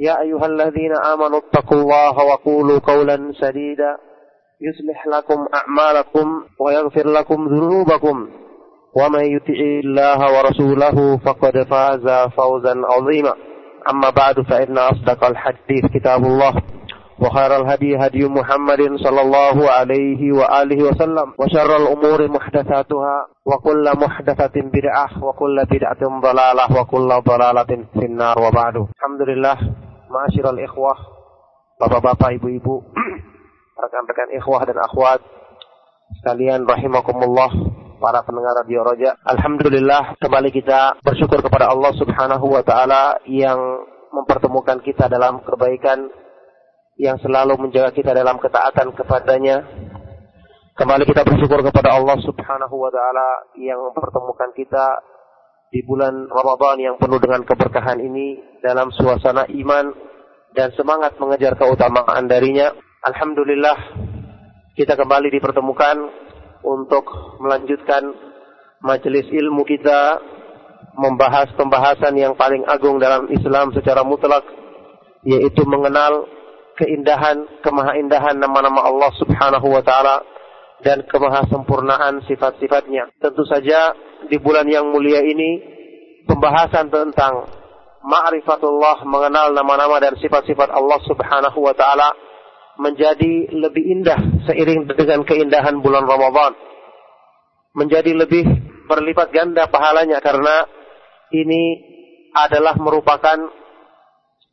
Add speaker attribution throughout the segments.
Speaker 1: يا أيها الذين آمنوا اتقوا الله وقولوا قولا سديدا يصلح لكم أعمالكم ويغفر لكم ذنوبكم. ومن يطع الله ورسوله فقد فاز فوزا عظيما. أما بعد فإن أصدق الحديث كتاب الله وخير الهدي هدي محمد صلى الله عليه وآله وسلم وشر الأمور محدثاتها وكل محدثة بدعة وكل بدعة ضلالة وكل ضلالة في النار. وبعد الحمد لله Ma'asyiral ikhwah, bapak-bapak, ibu-ibu, rekan-rekan ikhwah dan akhwat, sekalian rahimakumullah, para pendengar radio Roja. Alhamdulillah, kembali kita bersyukur kepada Allah Subhanahu wa taala yang mempertemukan kita dalam kebaikan yang selalu menjaga kita dalam ketaatan kepadanya. Kembali kita bersyukur kepada Allah Subhanahu wa taala yang mempertemukan kita di bulan Ramadan yang penuh dengan keberkahan ini dalam suasana iman dan semangat mengejar keutamaan darinya. Alhamdulillah kita kembali dipertemukan untuk melanjutkan majelis ilmu kita membahas pembahasan yang paling agung dalam Islam secara mutlak yaitu mengenal keindahan, kemahaindahan nama-nama Allah Subhanahu wa taala dan kemahasempurnaan sifat-sifatnya. Tentu saja di bulan yang mulia ini pembahasan tentang ma'rifatullah mengenal nama-nama dan sifat-sifat Allah Subhanahu wa taala menjadi lebih indah seiring dengan keindahan bulan Ramadan. Menjadi lebih berlipat ganda pahalanya karena ini adalah merupakan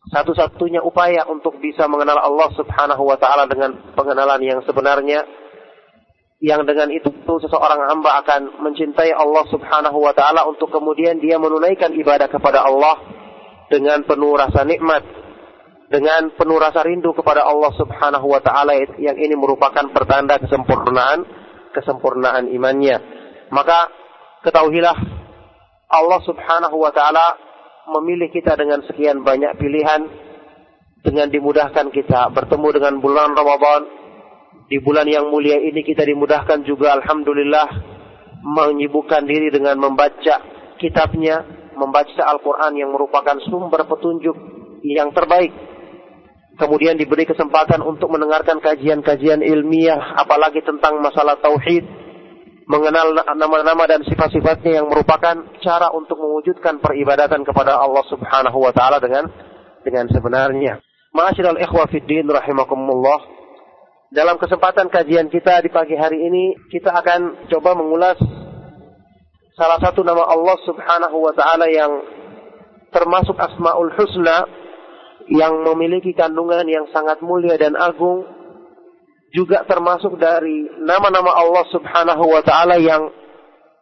Speaker 1: satu-satunya upaya untuk bisa mengenal Allah Subhanahu wa taala dengan pengenalan yang sebenarnya yang dengan itu seseorang hamba akan mencintai Allah Subhanahu wa taala untuk kemudian dia menunaikan ibadah kepada Allah dengan penuh rasa nikmat, dengan penuh rasa rindu kepada Allah Subhanahu wa taala yang ini merupakan pertanda kesempurnaan kesempurnaan imannya. Maka ketahuilah Allah Subhanahu wa taala memilih kita dengan sekian banyak pilihan dengan dimudahkan kita bertemu dengan bulan Ramadan di bulan yang mulia ini kita dimudahkan juga Alhamdulillah menyibukkan diri dengan membaca kitabnya, membaca Al-Quran yang merupakan sumber petunjuk yang terbaik. Kemudian diberi kesempatan untuk mendengarkan kajian-kajian ilmiah, apalagi tentang masalah tauhid, mengenal nama-nama dan sifat-sifatnya yang merupakan cara untuk mewujudkan peribadatan kepada Allah Subhanahu wa taala dengan dengan sebenarnya. Ma'asyiral ikhwa fid din rahimakumullah. Dalam kesempatan kajian kita di pagi hari ini, kita akan coba mengulas salah satu nama Allah Subhanahu wa taala yang termasuk Asmaul Husna yang memiliki kandungan yang sangat mulia dan agung juga termasuk dari nama-nama Allah Subhanahu wa taala yang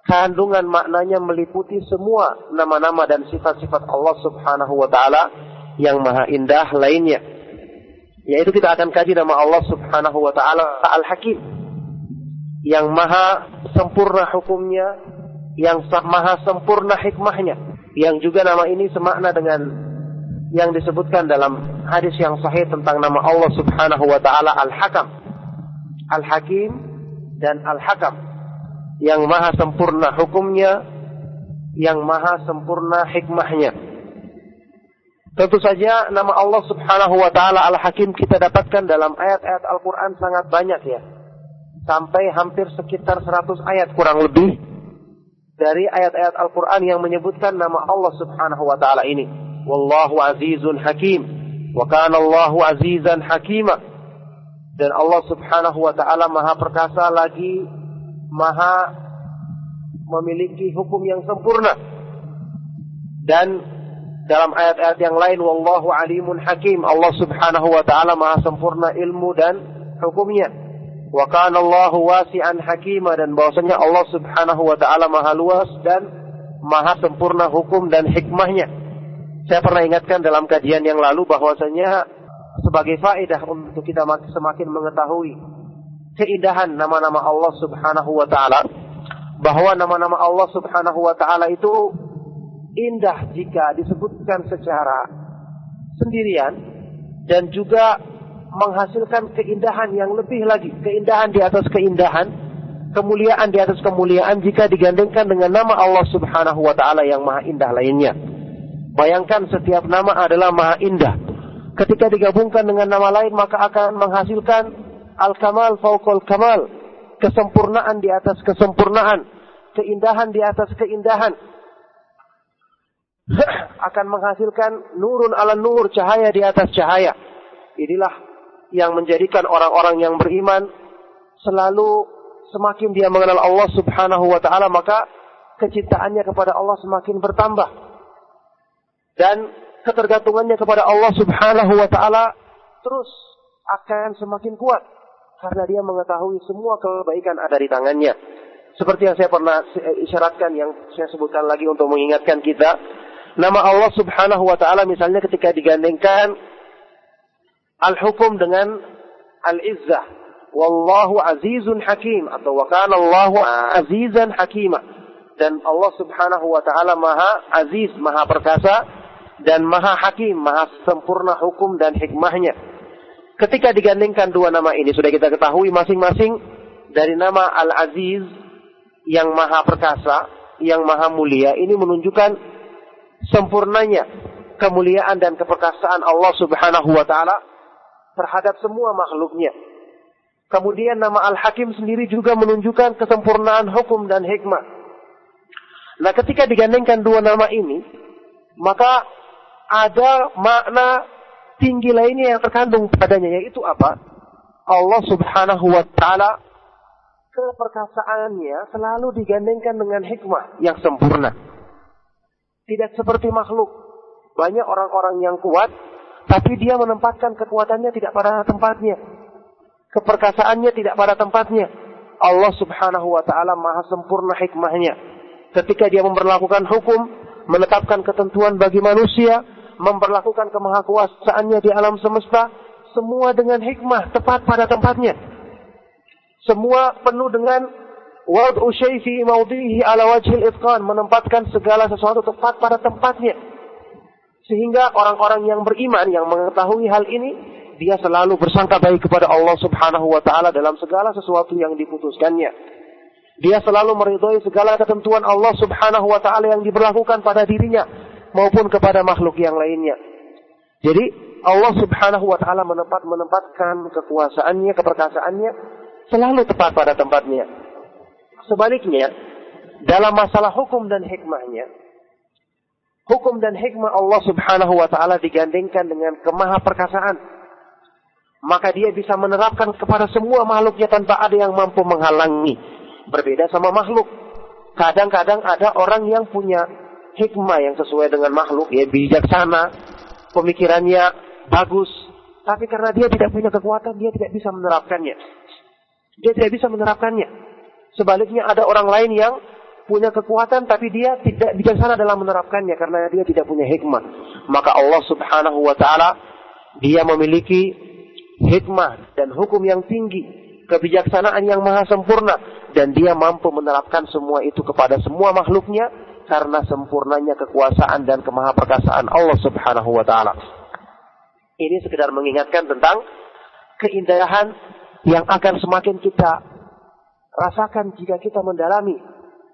Speaker 1: kandungan maknanya meliputi semua nama-nama dan sifat-sifat Allah Subhanahu wa taala yang maha indah lainnya yaitu kita akan kaji nama Allah Subhanahu wa taala Al-Hakim yang maha sempurna hukumnya, yang maha sempurna hikmahnya, yang juga nama ini semakna dengan yang disebutkan dalam hadis yang sahih tentang nama Allah Subhanahu wa taala Al-Hakam. Al-Hakim dan Al-Hakam yang maha sempurna hukumnya, yang maha sempurna hikmahnya. Tentu saja nama Allah Subhanahu wa taala Al-Hakim kita dapatkan dalam ayat-ayat Al-Qur'an sangat banyak ya. Sampai hampir sekitar 100 ayat kurang lebih dari ayat-ayat Al-Qur'an yang menyebutkan nama Allah Subhanahu wa taala ini. Wallahu azizun hakim wa kana azizan hakima. Dan Allah subhanahu wa ta'ala maha perkasa lagi maha memiliki hukum yang sempurna. Dan dalam ayat-ayat yang lain wallahu alimun hakim. Allah Subhanahu wa taala maha sempurna ilmu dan hukumnya. Wa kana Allahu wasi'an hakima. Dan bahwasanya Allah Subhanahu wa taala maha luas dan maha sempurna hukum dan hikmahnya. Saya pernah ingatkan dalam kajian yang lalu bahwasanya sebagai faedah untuk kita semakin mengetahui keindahan nama-nama Allah Subhanahu wa taala bahwa nama-nama Allah Subhanahu wa taala itu indah jika disebutkan secara sendirian dan juga menghasilkan keindahan yang lebih lagi, keindahan di atas keindahan, kemuliaan di atas kemuliaan jika digandengkan dengan nama Allah Subhanahu wa taala yang maha indah lainnya. Bayangkan setiap nama adalah maha indah. Ketika digabungkan dengan nama lain maka akan menghasilkan al-kamal fauqal kamal, kesempurnaan di atas kesempurnaan, keindahan di atas keindahan akan menghasilkan nurun ala nur, cahaya di atas cahaya. Inilah yang menjadikan orang-orang yang beriman selalu semakin dia mengenal Allah Subhanahu wa taala maka kecintaannya kepada Allah semakin bertambah. Dan ketergantungannya kepada Allah Subhanahu wa taala terus akan semakin kuat karena dia mengetahui semua kebaikan ada di tangannya. Seperti yang saya pernah isyaratkan yang saya sebutkan lagi untuk mengingatkan kita nama Allah Subhanahu wa taala misalnya ketika digandengkan al-hukum dengan al-izzah. Wallahu azizun hakim atau wa kana Allahu azizan hakima. Dan Allah Subhanahu wa taala maha aziz maha perkasa dan maha hakim maha sempurna hukum dan hikmahnya. Ketika digandengkan dua nama ini sudah kita ketahui masing-masing dari nama al-aziz yang maha perkasa yang maha mulia ini menunjukkan sempurnanya kemuliaan dan keperkasaan Allah Subhanahu wa taala terhadap semua makhluknya. Kemudian nama Al-Hakim sendiri juga menunjukkan kesempurnaan hukum dan hikmah. Nah, ketika digandengkan dua nama ini, maka ada makna tinggi lainnya yang terkandung padanya yaitu apa? Allah Subhanahu wa taala keperkasaannya selalu digandengkan dengan hikmah yang sempurna. Tidak seperti makhluk. Banyak orang-orang yang kuat, tapi dia menempatkan kekuatannya tidak pada tempatnya. Keperkasaannya tidak pada tempatnya. Allah subhanahu wa ta'ala maha sempurna hikmahnya. Ketika dia memperlakukan hukum, menetapkan ketentuan bagi manusia, memperlakukan kemahakuasaannya di alam semesta, semua dengan hikmah, tepat pada tempatnya. Semua penuh dengan Wad'u syai fi ala wajhil itqan. Menempatkan segala sesuatu tepat pada tempatnya. Sehingga orang-orang yang beriman, yang mengetahui hal ini, dia selalu bersangka baik kepada Allah subhanahu wa ta'ala dalam segala sesuatu yang diputuskannya. Dia selalu meridhoi segala ketentuan Allah subhanahu wa ta'ala yang diberlakukan pada dirinya, maupun kepada makhluk yang lainnya. Jadi, Allah subhanahu wa ta'ala menempat, menempatkan kekuasaannya, keperkasaannya, selalu tepat pada tempatnya. Sebaliknya, dalam masalah hukum dan hikmahnya, hukum dan hikmah Allah subhanahu wa ta'ala digandengkan dengan kemaha perkasaan. Maka dia bisa menerapkan kepada semua makhluknya tanpa ada yang mampu menghalangi. Berbeda sama makhluk. Kadang-kadang ada orang yang punya hikmah yang sesuai dengan makhluk, ya bijaksana, pemikirannya bagus, tapi karena dia tidak punya kekuatan, dia tidak bisa menerapkannya. Dia tidak bisa menerapkannya. Sebaliknya ada orang lain yang punya kekuatan tapi dia tidak bijaksana dalam menerapkannya karena dia tidak punya hikmah. Maka Allah Subhanahu wa taala dia memiliki hikmah dan hukum yang tinggi, kebijaksanaan yang maha sempurna dan dia mampu menerapkan semua itu kepada semua makhluknya karena sempurnanya kekuasaan dan kemahaperkasaan Allah Subhanahu wa taala. Ini sekedar mengingatkan tentang keindahan yang akan semakin kita rasakan jika kita mendalami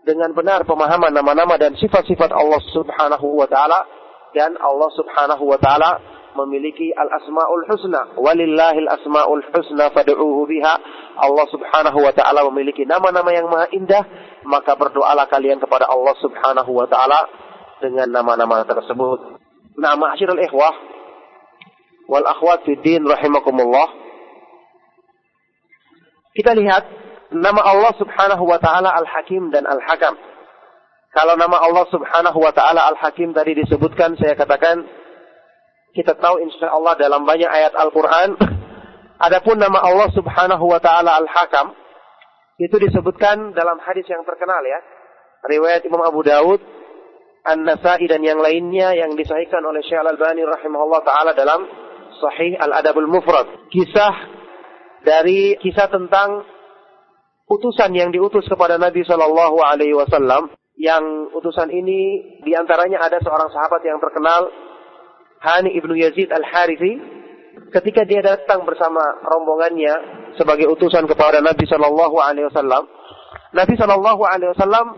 Speaker 1: dengan benar pemahaman nama-nama dan sifat-sifat Allah Subhanahu wa taala dan Allah Subhanahu wa taala memiliki al-asmaul husna. Walillahil asmaul husna fad'uuhu biha. Allah Subhanahu wa taala memiliki nama-nama yang maha indah. Maka berdoalah kalian kepada Allah Subhanahu wa taala dengan nama-nama tersebut. Nah ma'asyiral ikhwah wal akhwat fid din rahimakumullah. Kita lihat nama Allah Subhanahu wa taala Al-Hakim dan Al-Hakam. Kalau nama Allah Subhanahu wa taala Al-Hakim tadi disebutkan, saya katakan kita tahu insya Allah dalam banyak ayat Al-Quran. Adapun nama Allah Subhanahu wa taala Al-Hakam itu disebutkan dalam hadis yang terkenal ya. Riwayat Imam Abu Dawud, An-Nasai dan yang lainnya yang disahihkan oleh Syekh Al-Albani rahimahullah taala dalam Sahih Al-Adabul Mufrad. Kisah dari kisah tentang utusan yang diutus kepada Nabi Shallallahu alaihi wasallam yang utusan ini di antaranya ada seorang sahabat yang terkenal Hani ibnu Yazid al-Harithi ketika dia datang bersama rombongannya sebagai utusan kepada Nabi Shallallahu Alaihi Wasallam, Nabi Shallallahu Alaihi Wasallam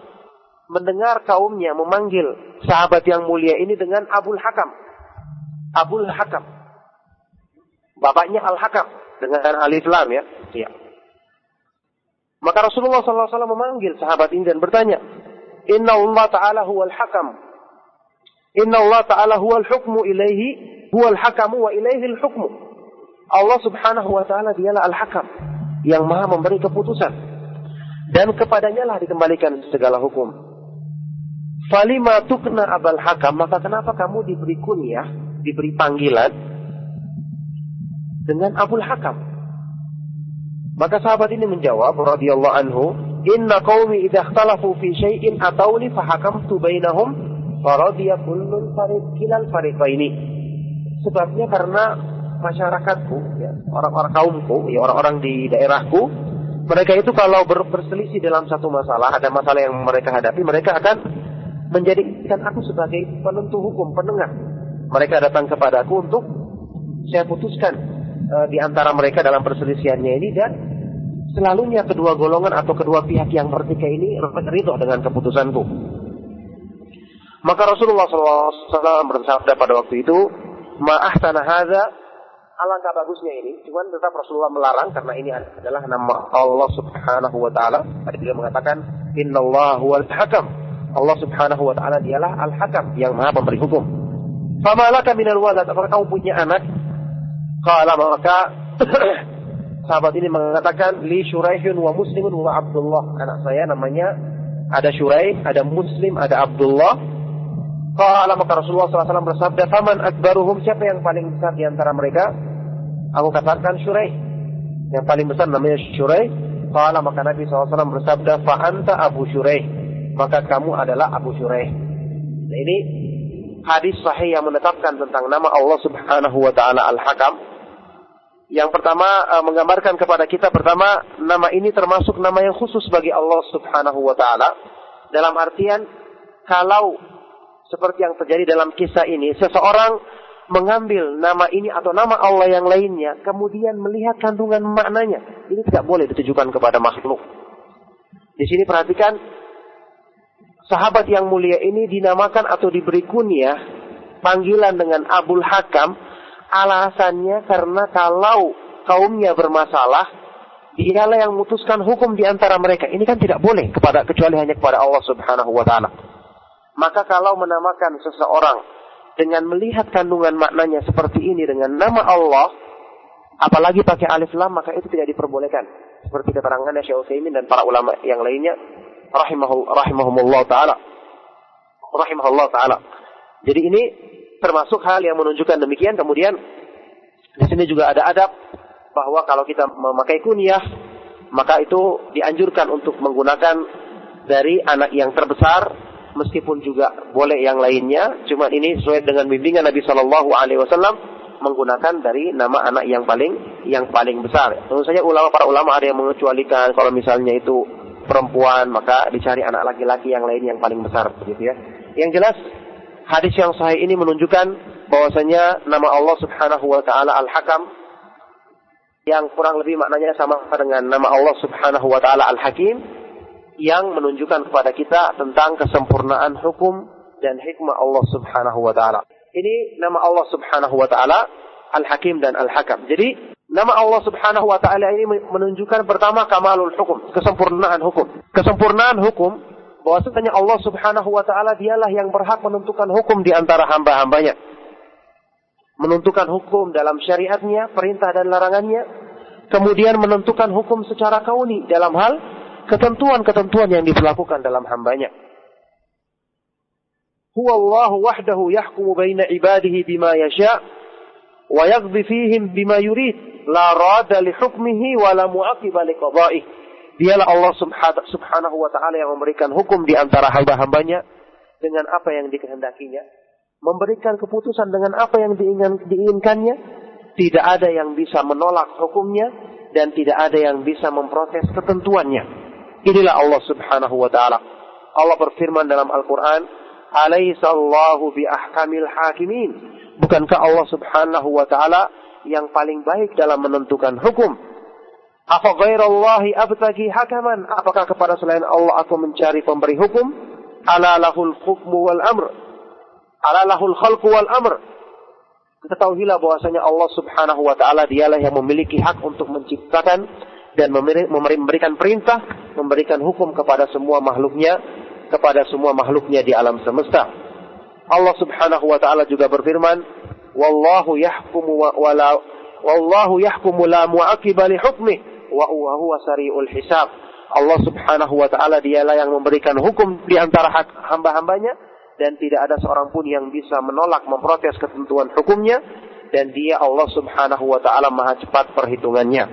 Speaker 1: mendengar kaumnya memanggil sahabat yang mulia ini dengan Abul Hakam. Abul Hakam. Bapaknya Al Hakam dengan alif lam ya. ya. Maka Rasulullah SAW memanggil sahabat ini dan bertanya, Inna Allah Ta'ala huwal hakam Inna Allah Ta'ala huwal hukmu ilaihi, huwal hakamu wa ilaihi hukmu. Allah Subhanahu wa Ta'ala dialah al-hakam yang maha memberi keputusan. Dan kepadanya lah dikembalikan segala hukum. Falima tukna abal hakam, maka kenapa kamu diberi kunyah, diberi panggilan dengan Abul Hakam? Maka sahabat ini menjawab radhiyallahu anhu, "Inna qaumi idza ikhtalafu fi syai'in atawni fahakamtu bainahum Faradiya kullun farid kilal ini. Sebabnya karena masyarakatku, ya, orang-orang kaumku, ya orang-orang di daerahku, mereka itu kalau ber berselisih dalam satu masalah, ada masalah yang mereka hadapi, mereka akan menjadikan aku sebagai penentu hukum, penengah. Mereka datang kepadaku untuk saya putuskan e, di antara mereka dalam perselisihannya ini dan selalunya kedua golongan atau kedua pihak yang bertikai ini ridho dengan keputusanku. Maka Rasulullah SAW bersabda pada waktu itu, Ma'ah tanah hadza, alangkah bagusnya ini. Cuman tetap Rasulullah melarang karena ini adalah nama Allah Subhanahu wa taala. Tadi beliau mengatakan, "Innallaha huwal hakam." Allah Subhanahu wa taala dialah Al-Hakam yang Maha pemberi hukum. Famalaka minal walad, apakah kamu punya anak? Qala maka sahabat ini mengatakan, "Li Syuraihun wa Muslimun wa Abdullah." Anak saya namanya ada Syuraih, ada Muslim, ada Abdullah. Qala maka Rasulullah SAW bersabda, "Faman akbaruhum siapa yang paling besar di antara mereka?" Aku katakan Syurai. Yang paling besar namanya Syurai. Qala maka Nabi SAW bersabda, "Fa anta Abu Syurai." Maka kamu adalah Abu Syurai. Nah, ini hadis sahih yang menetapkan tentang nama Allah Subhanahu wa taala Al-Hakam. Yang pertama uh, menggambarkan kepada kita pertama nama ini termasuk nama yang khusus bagi Allah Subhanahu wa taala. Dalam artian kalau seperti yang terjadi dalam kisah ini, seseorang mengambil nama ini atau nama Allah yang lainnya, kemudian melihat kandungan maknanya. Ini tidak boleh ditujukan kepada makhluk. Di sini perhatikan, sahabat yang mulia ini dinamakan atau diberi kunyah, panggilan dengan Abul Hakam, alasannya karena kalau kaumnya bermasalah, dialah yang memutuskan hukum di antara mereka. Ini kan tidak boleh kepada kecuali hanya kepada Allah Subhanahu wa taala. Maka kalau menamakan seseorang dengan melihat kandungan maknanya seperti ini dengan nama Allah, apalagi pakai alif lam, maka itu tidak diperbolehkan. Seperti keterangannya Syekh Utsaimin dan para ulama yang lainnya, rahimahumullah taala. Rahimahullah taala. Jadi ini termasuk hal yang menunjukkan demikian. Kemudian di sini juga ada adab bahwa kalau kita memakai kunyah, maka itu dianjurkan untuk menggunakan dari anak yang terbesar meskipun juga boleh yang lainnya, cuma ini sesuai dengan bimbingan Nabi Shallallahu Alaihi Wasallam menggunakan dari nama anak yang paling yang paling besar. Tentu saja ulama para ulama ada yang mengecualikan kalau misalnya itu perempuan maka dicari anak laki-laki yang lain yang paling besar begitu ya. Yang jelas hadis yang sahih ini menunjukkan bahwasanya nama Allah Subhanahu wa taala Al-Hakam yang kurang lebih maknanya sama dengan nama Allah Subhanahu wa taala Al-Hakim yang menunjukkan kepada kita tentang kesempurnaan hukum dan hikmah Allah Subhanahu wa taala. Ini nama Allah Subhanahu wa taala Al-Hakim dan Al-Hakam. Jadi nama Allah Subhanahu wa taala ini menunjukkan pertama kamalul hukum, kesempurnaan hukum. Kesempurnaan hukum bahwasanya Allah Subhanahu wa taala dialah yang berhak menentukan hukum di antara hamba-hambanya. Menentukan hukum dalam syariatnya, perintah dan larangannya, kemudian menentukan hukum secara kauni dalam hal ketentuan-ketentuan yang diberlakukan dalam hambanya. Huwa Allah wahdahu yahkumu baina ibadihi bima yasha wa fihim bima yurid la rada li hukmihi wa la mu'aqiba li qada'ihi. Dialah Allah subhanahu wa ta'ala yang memberikan hukum di antara hamba-hambanya dengan apa yang dikehendakinya memberikan keputusan dengan apa yang diinginkannya, tidak ada yang bisa menolak hukumnya dan tidak ada yang bisa memprotes ketentuannya. Inilah Allah Subhanahu wa taala. Allah berfirman dalam Al-Qur'an, "Alaihissallahu bi ahkamil hakimin." Bukankah Allah Subhanahu wa taala yang paling baik dalam menentukan hukum? Apa ghairallahi abtagi hakaman? Apakah kepada selain Allah aku mencari pemberi hukum? Ala lahul hukmu wal amr alalahul khalqu wal amr. Ketahuilah bahwasanya Allah Subhanahu wa taala dialah yang memiliki hak untuk menciptakan dan memberikan perintah, memberikan hukum kepada semua makhluknya, kepada semua makhluknya di alam semesta. Allah Subhanahu wa taala juga berfirman, "Wallahu yahkumu wa la wallahu yahkumu la mu'aqiba li wa huwa sari'ul hisab." Allah Subhanahu wa taala dialah yang memberikan hukum di antara hamba-hambanya dan tidak ada seorang pun yang bisa menolak memprotes ketentuan hukumnya dan dia Allah Subhanahu wa taala Maha cepat perhitungannya.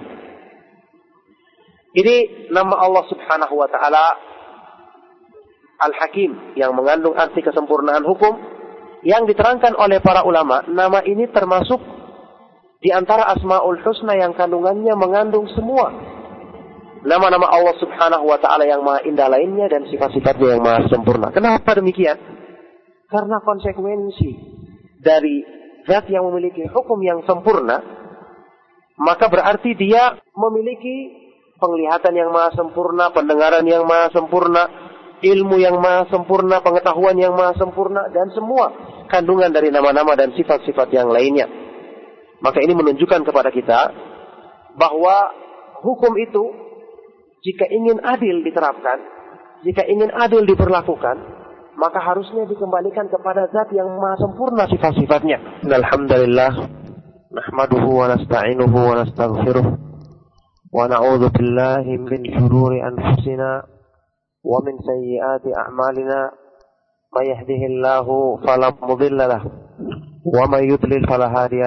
Speaker 1: Ini nama Allah Subhanahu wa taala Al-Hakim yang mengandung arti kesempurnaan hukum yang diterangkan oleh para ulama. Nama ini termasuk di antara Asmaul Husna yang kandungannya mengandung semua nama-nama Allah Subhanahu wa taala yang maha indah lainnya dan sifat-sifatnya yang maha sempurna. Kenapa demikian? Karena konsekuensi dari zat yang memiliki hukum yang sempurna, maka berarti dia memiliki penglihatan yang maha sempurna, pendengaran yang maha sempurna, ilmu yang maha sempurna, pengetahuan yang maha sempurna, dan semua kandungan dari nama-nama dan sifat-sifat yang lainnya. Maka ini menunjukkan kepada kita bahwa hukum itu jika ingin adil diterapkan, jika ingin adil diperlakukan, maka harusnya dikembalikan kepada zat yang maha sempurna sifat-sifatnya. Alhamdulillah, nahmaduhu wa nasta'inuhu wa nastaghfiruh wa na'udzu billahi min shururi anfusina wa min sayyiati a'malina may yahdihillahu fala mudilla lah wa may yudlil fala hadiya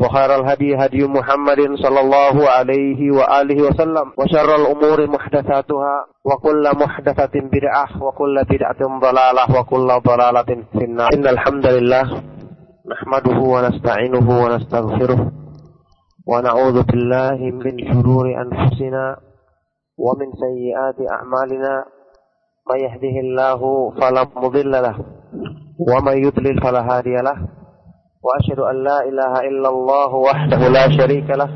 Speaker 1: وخير الهدي هدي محمد صلى الله عليه وآله وسلم وشر الأمور محدثاتها وكل محدثة بدعة وكل بدعة ضلالة وكل ضلالة في النار. إن الحمد لله نحمده ونستعينه ونستغفره ونعوذ بالله من شرور أنفسنا ومن سيئات أعمالنا. من يهده الله فلا مضل له ومن يضلل فلا هادي له. وأشهد أن لا إله إلا الله وحده لا شريك له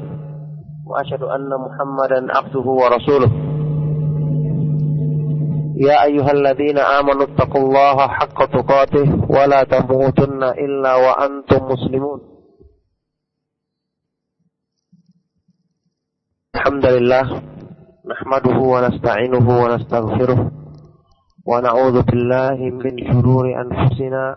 Speaker 1: وأشهد أن محمدا عبده ورسوله يا أيها الذين آمنوا اتقوا الله حق تقاته ولا تموتن إلا وأنتم مسلمون الحمد لله نحمده ونستعينه ونستغفره ونعوذ بالله من شرور أنفسنا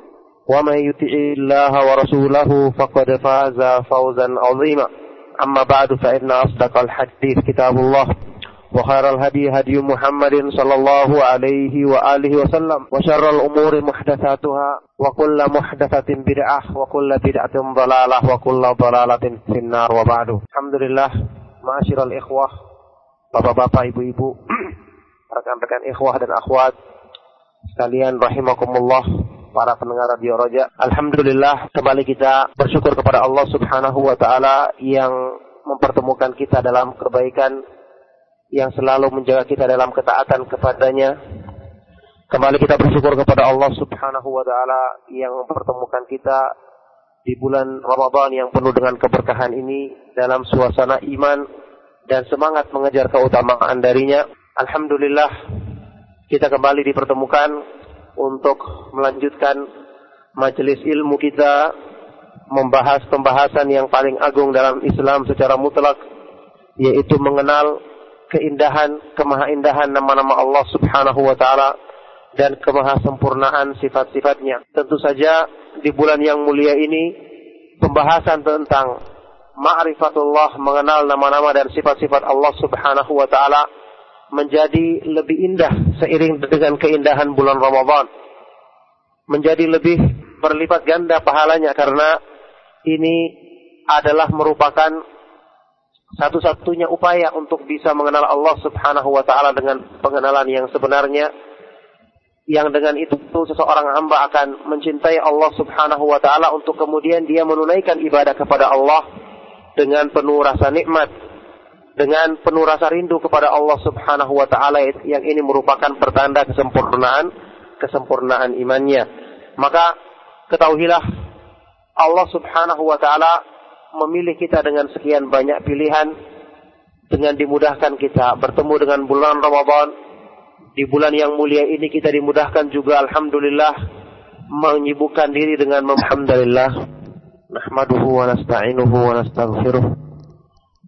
Speaker 1: ومن يطع الله ورسوله فقد فاز فوزا عظيما أما بعد فإن أصدق الحديث كتاب الله وخير الهدي هدي محمد صلى الله عليه وآله وسلم وشر الأمور محدثاتها وكل محدثة بدعة وكل بدعة ضلالة وكل ضلالة في النار وبعد الحمد لله معاشر الإخوة bapak-bapak, ibu-ibu, rekan-rekan ikhwah dan akhwat sekalian rahimakumullah para pendengar radio Roja. Alhamdulillah kembali kita bersyukur kepada Allah Subhanahu wa taala yang mempertemukan kita dalam kebaikan yang selalu menjaga kita dalam ketaatan kepadanya. Kembali kita bersyukur kepada Allah Subhanahu wa taala yang mempertemukan kita di bulan Ramadan yang penuh dengan keberkahan ini dalam suasana iman dan semangat mengejar keutamaan darinya. Alhamdulillah kita kembali dipertemukan untuk melanjutkan majelis ilmu kita membahas pembahasan yang paling agung dalam Islam secara mutlak yaitu mengenal keindahan, kemahaindahan nama-nama Allah Subhanahu wa taala dan kemahasempurnaan sifat-sifatnya. Tentu saja di bulan yang mulia ini pembahasan tentang ma'rifatullah mengenal nama-nama dan sifat-sifat Allah Subhanahu wa taala menjadi lebih indah seiring dengan keindahan bulan Ramadan. Menjadi lebih berlipat ganda pahalanya karena ini adalah merupakan satu-satunya upaya untuk bisa mengenal Allah Subhanahu wa taala dengan pengenalan yang sebenarnya yang dengan itu seseorang hamba akan mencintai Allah Subhanahu wa taala untuk kemudian dia menunaikan ibadah kepada Allah dengan penuh rasa nikmat dengan penuh rasa rindu kepada Allah Subhanahu wa taala yang ini merupakan pertanda kesempurnaan kesempurnaan imannya. Maka ketahuilah Allah Subhanahu wa taala memilih kita dengan sekian banyak pilihan dengan dimudahkan kita bertemu dengan bulan Ramadan. Di bulan yang mulia ini kita dimudahkan juga alhamdulillah menyibukkan diri dengan alhamdulillah. Nahmaduhu wa nasta'inuhu wa nastaghfiruh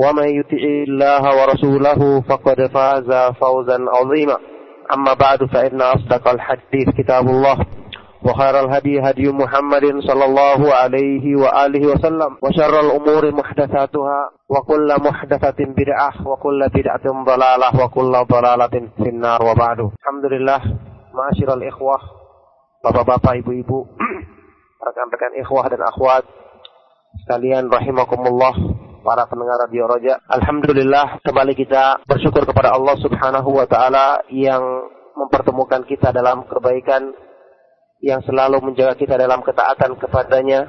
Speaker 1: ومن يطع الله ورسوله فقد فاز فوزا عظيما أما بعد فإن أصدق الحديث كتاب الله وخير الهدي هدي محمد صلى الله عليه وآله وسلم وشر الأمور محدثاتها وكل محدثة بدعة وكل بدعة ضلالة وكل ضلالة في النار وبعد الحمد لله معاشر الإخوة bapak-bapak, ibu-ibu, rekan-rekan ikhwah dan akhwat sekalian rahimakumullah para pendengar radio Roja. Alhamdulillah kembali kita bersyukur kepada Allah Subhanahu wa taala yang mempertemukan kita dalam kebaikan yang selalu menjaga kita dalam ketaatan kepadanya.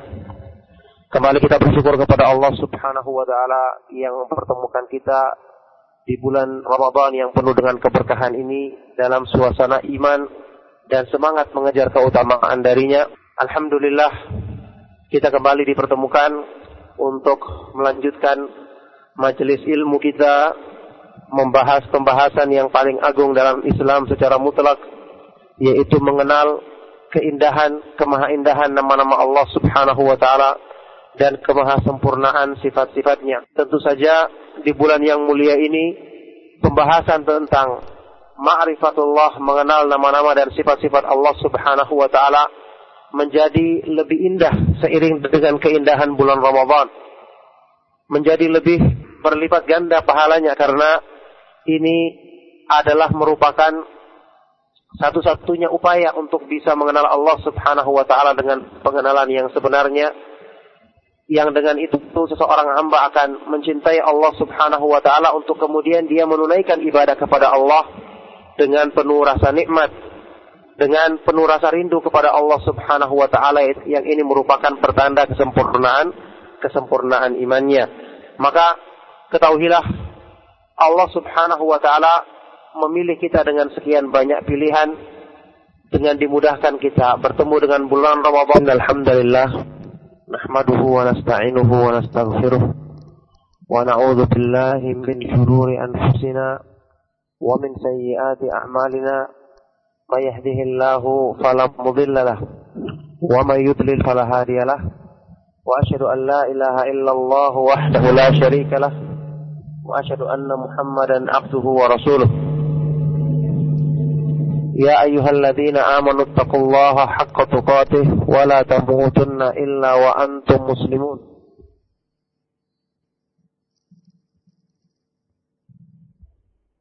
Speaker 1: Kembali kita bersyukur kepada Allah Subhanahu wa taala yang mempertemukan kita di bulan Ramadan yang penuh dengan keberkahan ini dalam suasana iman dan semangat mengejar keutamaan darinya. Alhamdulillah kita kembali dipertemukan untuk melanjutkan majelis ilmu kita membahas pembahasan yang paling agung dalam Islam secara mutlak yaitu mengenal keindahan, kemahaindahan nama-nama Allah Subhanahu wa taala dan kemahasempurnaan sifat-sifatnya. Tentu saja di bulan yang mulia ini pembahasan tentang ma'rifatullah mengenal nama-nama dan sifat-sifat Allah Subhanahu wa taala menjadi lebih indah seiring dengan keindahan bulan Ramadan. Menjadi lebih berlipat ganda pahalanya karena ini adalah merupakan satu-satunya upaya untuk bisa mengenal Allah Subhanahu wa taala dengan pengenalan yang sebenarnya yang dengan itu seseorang hamba akan mencintai Allah Subhanahu wa taala untuk kemudian dia menunaikan ibadah kepada Allah dengan penuh rasa nikmat, dengan penuh rasa rindu kepada Allah Subhanahu wa taala yang ini merupakan pertanda kesempurnaan kesempurnaan imannya. Maka ketahuilah Allah Subhanahu wa taala memilih kita dengan sekian banyak pilihan dengan dimudahkan kita bertemu dengan bulan Ramadan alhamdulillah nahmaduhu wa nasta'inuhu wa nastaghfiruh wa na'udzu billahi min syururi anfusina wa min sayyiati a'malina من يهده الله فلا مضل له ومن يضلل فلا هادي له. وأشهد أن لا إله إلا الله وحده لا شريك له وأشهد أن محمدا عبده ورسوله. يا أيها الذين آمنوا اتقوا الله حق تقاته ولا تموتن إلا وأنتم مسلمون.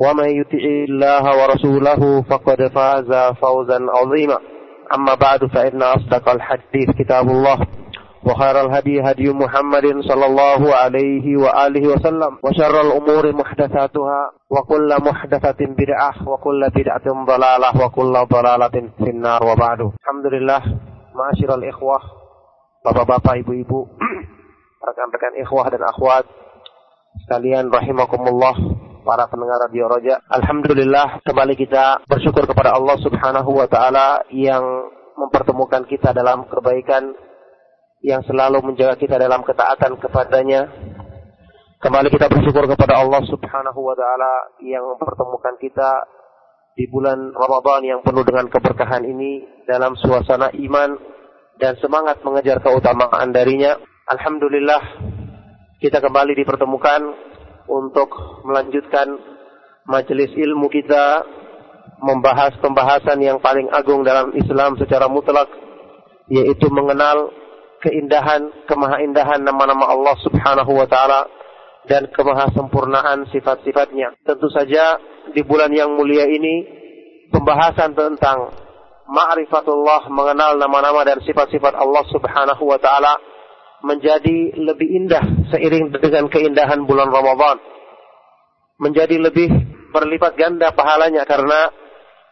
Speaker 1: ومن يطع الله ورسوله فقد فاز فوزا عظيما أما بعد فإن أصدق الحديث كتاب الله وخير الهدي هدي محمد صلى الله عليه وآله وسلم وشر الأمور محدثاتها وكل محدثة بدعة وكل بدعة ضلالة وكل ضلالة في النار وبعد الحمد لله Ma'asyiral ikhwah, bapak-bapak, ibu-ibu, rekan-rekan ikhwah dan akhwat, sekalian rahimakumullah, para pendengar Radio Roja. Alhamdulillah, kembali kita bersyukur kepada Allah Subhanahu wa taala yang mempertemukan kita dalam kebaikan yang selalu menjaga kita dalam ketaatan kepadanya. Kembali kita bersyukur kepada Allah Subhanahu wa taala yang mempertemukan kita di bulan Ramadan yang penuh dengan keberkahan ini dalam suasana iman dan semangat mengejar keutamaan darinya. Alhamdulillah kita kembali dipertemukan untuk melanjutkan majelis ilmu kita membahas pembahasan yang paling agung dalam Islam secara mutlak yaitu mengenal keindahan, kemahaindahan nama-nama Allah Subhanahu wa taala dan kemahasempurnaan sifat-sifatnya. Tentu saja di bulan yang mulia ini pembahasan tentang ma'rifatullah mengenal nama-nama dan sifat-sifat Allah Subhanahu wa taala menjadi lebih indah seiring dengan keindahan bulan Ramadan. Menjadi lebih berlipat ganda pahalanya karena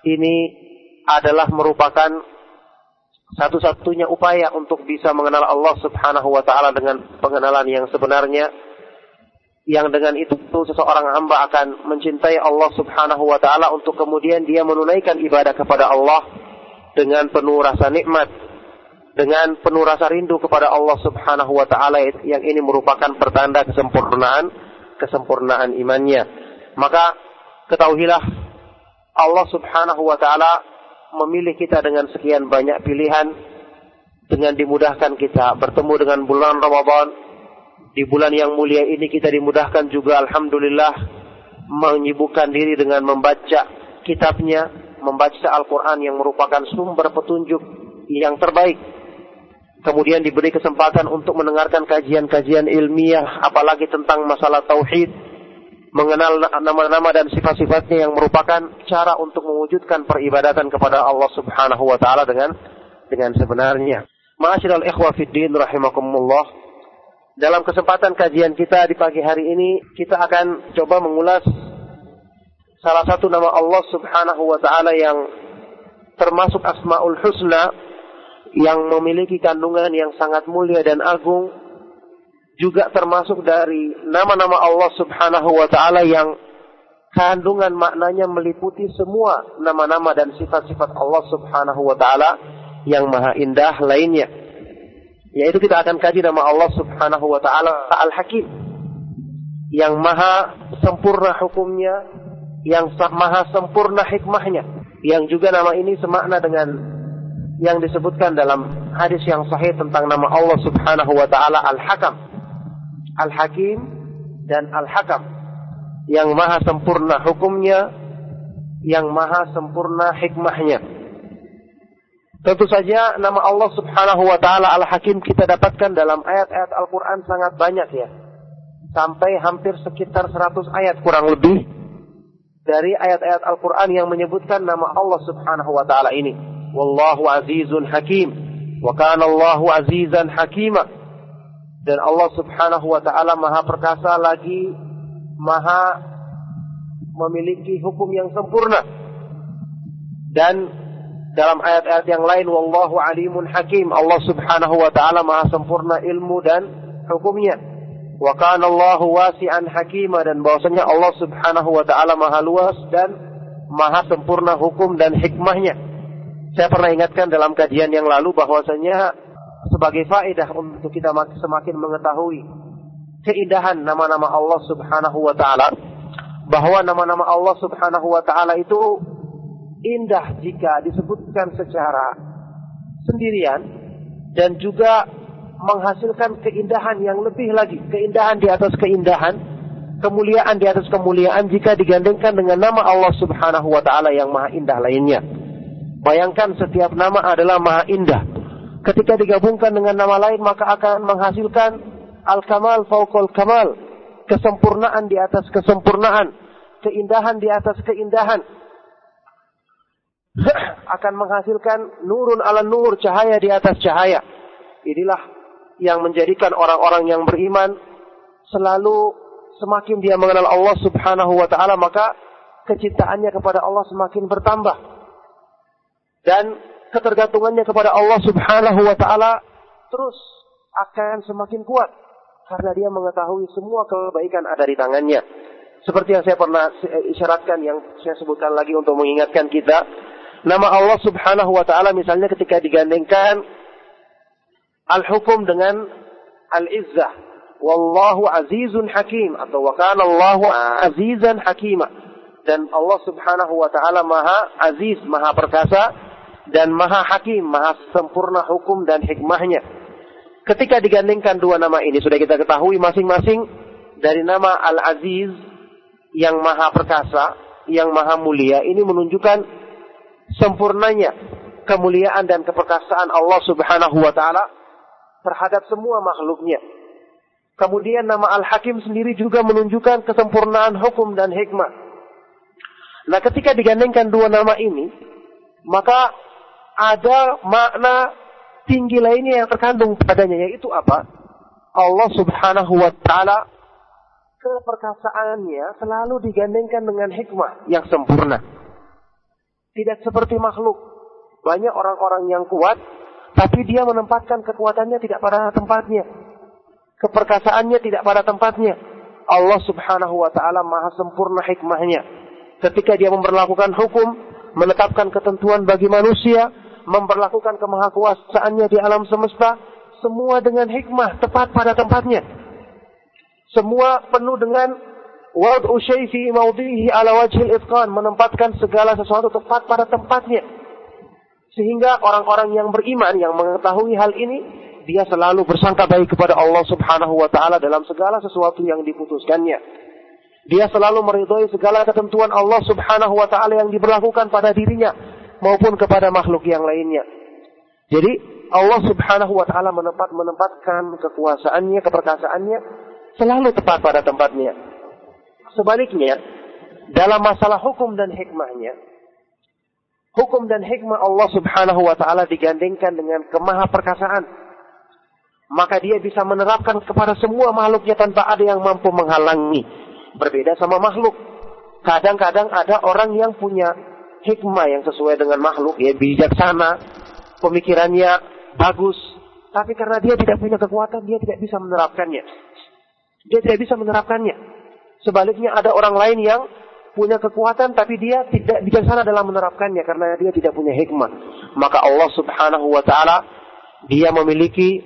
Speaker 1: ini adalah merupakan satu-satunya upaya untuk bisa mengenal Allah Subhanahu wa taala dengan pengenalan yang sebenarnya yang dengan itu seseorang hamba akan mencintai Allah Subhanahu wa taala untuk kemudian dia menunaikan ibadah kepada Allah dengan penuh rasa nikmat, dengan penuh rasa rindu kepada Allah Subhanahu wa taala yang ini merupakan pertanda kesempurnaan kesempurnaan imannya. Maka ketahuilah Allah Subhanahu wa taala memilih kita dengan sekian banyak pilihan dengan dimudahkan kita bertemu dengan bulan Ramadan di bulan yang mulia ini kita dimudahkan juga Alhamdulillah menyibukkan diri dengan membaca kitabnya, membaca Al-Quran yang merupakan sumber petunjuk yang terbaik. Kemudian diberi kesempatan untuk mendengarkan kajian-kajian ilmiah, apalagi tentang masalah tauhid, mengenal nama-nama dan sifat-sifatnya yang merupakan cara untuk mewujudkan peribadatan kepada Allah Subhanahu wa taala dengan dengan sebenarnya. Ma'asyiral ikhwah fid din rahimakumullah. Dalam kesempatan kajian kita di pagi hari ini, kita akan coba mengulas salah satu nama Allah Subhanahu wa taala yang termasuk Asmaul Husna yang memiliki kandungan yang sangat mulia dan agung juga termasuk dari nama-nama Allah Subhanahu wa taala yang kandungan maknanya meliputi semua nama-nama dan sifat-sifat Allah Subhanahu wa taala yang maha indah lainnya. Yaitu kita akan kaji nama Allah Subhanahu wa taala Al-Hakim yang maha sempurna hukumnya, yang maha sempurna hikmahnya, yang juga nama ini semakna dengan yang disebutkan dalam hadis yang sahih tentang nama Allah Subhanahu wa taala Al-Hakam. Al-Hakim dan Al-Hakam yang maha sempurna hukumnya, yang maha sempurna hikmahnya. Tentu saja nama Allah Subhanahu wa taala Al-Hakim kita dapatkan dalam ayat-ayat Al-Qur'an sangat banyak ya. Sampai hampir sekitar 100 ayat kurang lebih dari ayat-ayat Al-Qur'an yang menyebutkan nama Allah Subhanahu wa taala ini. Azizun hakim. Wa kana Allahu azizan hakima. Dan Allah Subhanahu wa taala Maha perkasa lagi maha memiliki hukum yang sempurna. Dan dalam ayat-ayat yang lain, Wallahu alimun hakim. Allah subhanahu wa ta'ala maha sempurna ilmu dan hukumnya. Wa kana Allahu wasi'an hakima. Dan bahwasanya Allah subhanahu wa ta'ala maha luas dan maha sempurna hukum dan hikmahnya. Saya pernah ingatkan dalam kajian yang lalu bahwasanya sebagai faedah untuk kita semakin mengetahui keindahan nama-nama Allah Subhanahu wa taala bahwa nama-nama Allah Subhanahu wa taala itu indah jika disebutkan secara sendirian dan juga menghasilkan keindahan yang lebih lagi, keindahan di atas keindahan, kemuliaan di atas kemuliaan jika digandengkan dengan nama Allah Subhanahu wa taala yang maha indah lainnya. Bayangkan setiap nama adalah maha indah. Ketika digabungkan dengan nama lain maka akan menghasilkan al-kamal fauqal kamal, kesempurnaan di atas kesempurnaan, keindahan di atas keindahan. akan menghasilkan nurun ala nur, cahaya di atas cahaya. Inilah yang menjadikan orang-orang yang beriman selalu semakin dia mengenal Allah Subhanahu wa taala maka kecintaannya kepada Allah semakin bertambah. Dan ketergantungannya kepada Allah Subhanahu wa taala terus akan semakin kuat karena dia mengetahui semua kebaikan ada di tangannya. Seperti yang saya pernah isyaratkan yang saya sebutkan lagi untuk mengingatkan kita, nama Allah Subhanahu wa taala misalnya ketika digandengkan al-hukum dengan al-izzah. Wallahu azizun hakim atau wa kana Allahu azizan hakima. Dan Allah Subhanahu wa taala Maha Aziz, Maha Perkasa dan Maha Hakim, Maha sempurna hukum dan hikmahnya. Ketika digandengkan dua nama ini sudah kita ketahui masing-masing dari nama Al-Aziz yang maha perkasa, yang maha mulia ini menunjukkan sempurnanya kemuliaan dan keperkasaan Allah Subhanahu wa taala terhadap semua makhluknya. Kemudian nama Al-Hakim sendiri juga menunjukkan kesempurnaan hukum dan hikmah. Nah, ketika digandengkan dua nama ini, maka ada makna tinggi lainnya yang terkandung padanya yaitu apa? Allah Subhanahu wa taala keperkasaannya selalu digandengkan dengan hikmah yang sempurna. Tidak seperti makhluk. Banyak orang-orang yang kuat tapi dia menempatkan kekuatannya tidak pada tempatnya. Keperkasaannya tidak pada tempatnya. Allah Subhanahu wa taala maha sempurna hikmahnya. Ketika dia memperlakukan hukum, menetapkan ketentuan bagi manusia, memperlakukan kemahakuasaannya di alam semesta semua dengan hikmah tepat pada tempatnya. Semua penuh dengan fi mawdihi ala wajhil itqan, menempatkan segala sesuatu tepat pada tempatnya. Sehingga orang-orang yang beriman yang mengetahui hal ini, dia selalu bersangka baik kepada Allah Subhanahu wa taala dalam segala sesuatu yang diputuskannya. Dia selalu meridhoi segala ketentuan Allah Subhanahu wa taala yang diberlakukan pada dirinya maupun kepada makhluk yang lainnya. Jadi Allah Subhanahu wa taala menempat menempatkan kekuasaannya, keperkasaannya selalu tepat pada tempatnya. Sebaliknya, dalam masalah hukum dan hikmahnya, hukum dan hikmah Allah Subhanahu wa taala digandengkan dengan kemaha perkasaan. Maka dia bisa menerapkan kepada semua makhluknya tanpa ada yang mampu menghalangi. Berbeda sama makhluk. Kadang-kadang ada orang yang punya hikmah yang sesuai dengan makhluk, ya bijaksana, pemikirannya bagus, tapi karena dia tidak punya kekuatan, dia tidak bisa menerapkannya. Dia tidak bisa menerapkannya. Sebaliknya ada orang lain yang punya kekuatan tapi dia tidak bijaksana dalam menerapkannya karena dia tidak punya hikmah. Maka Allah Subhanahu wa taala dia memiliki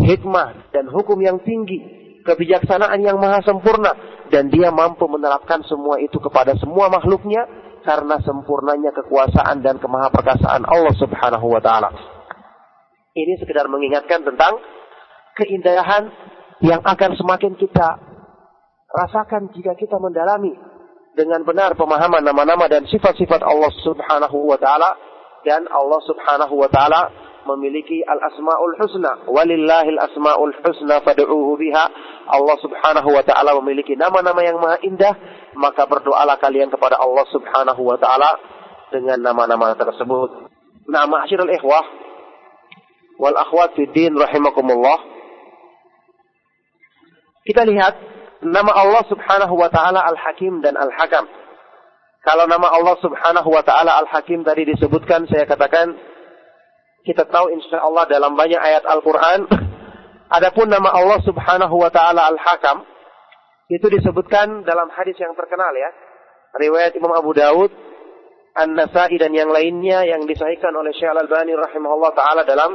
Speaker 1: hikmah dan hukum yang tinggi, kebijaksanaan yang maha sempurna dan dia mampu menerapkan semua itu kepada semua makhluknya karena sempurnanya kekuasaan dan kemahaperkasaan Allah Subhanahu wa taala. Ini sekedar mengingatkan tentang keindahan yang akan semakin kita rasakan jika kita mendalami dengan benar pemahaman nama-nama dan sifat-sifat Allah Subhanahu wa taala dan Allah Subhanahu wa taala memiliki al-asmaul husna. Walillahil asmaul husna fad'uuhu biha. Allah Subhanahu wa taala memiliki nama-nama yang maha indah. Maka berdoalah kalian kepada Allah Subhanahu wa taala dengan nama-nama tersebut. Nah ma'asyiral ikhwah wal akhwat fi din rahimakumullah. Kita lihat nama Allah Subhanahu wa taala Al-Hakim dan Al-Hakam. Kalau nama Allah Subhanahu wa taala Al-Hakim tadi disebutkan saya katakan kita tahu insya Allah dalam banyak ayat Al-Quran. Adapun nama Allah Subhanahu Wa Taala Al-Hakam itu disebutkan dalam hadis yang terkenal ya, riwayat Imam Abu Dawud, An-Nasai dan yang lainnya yang disahihkan oleh Syekh Al-Albani rahimahullah taala dalam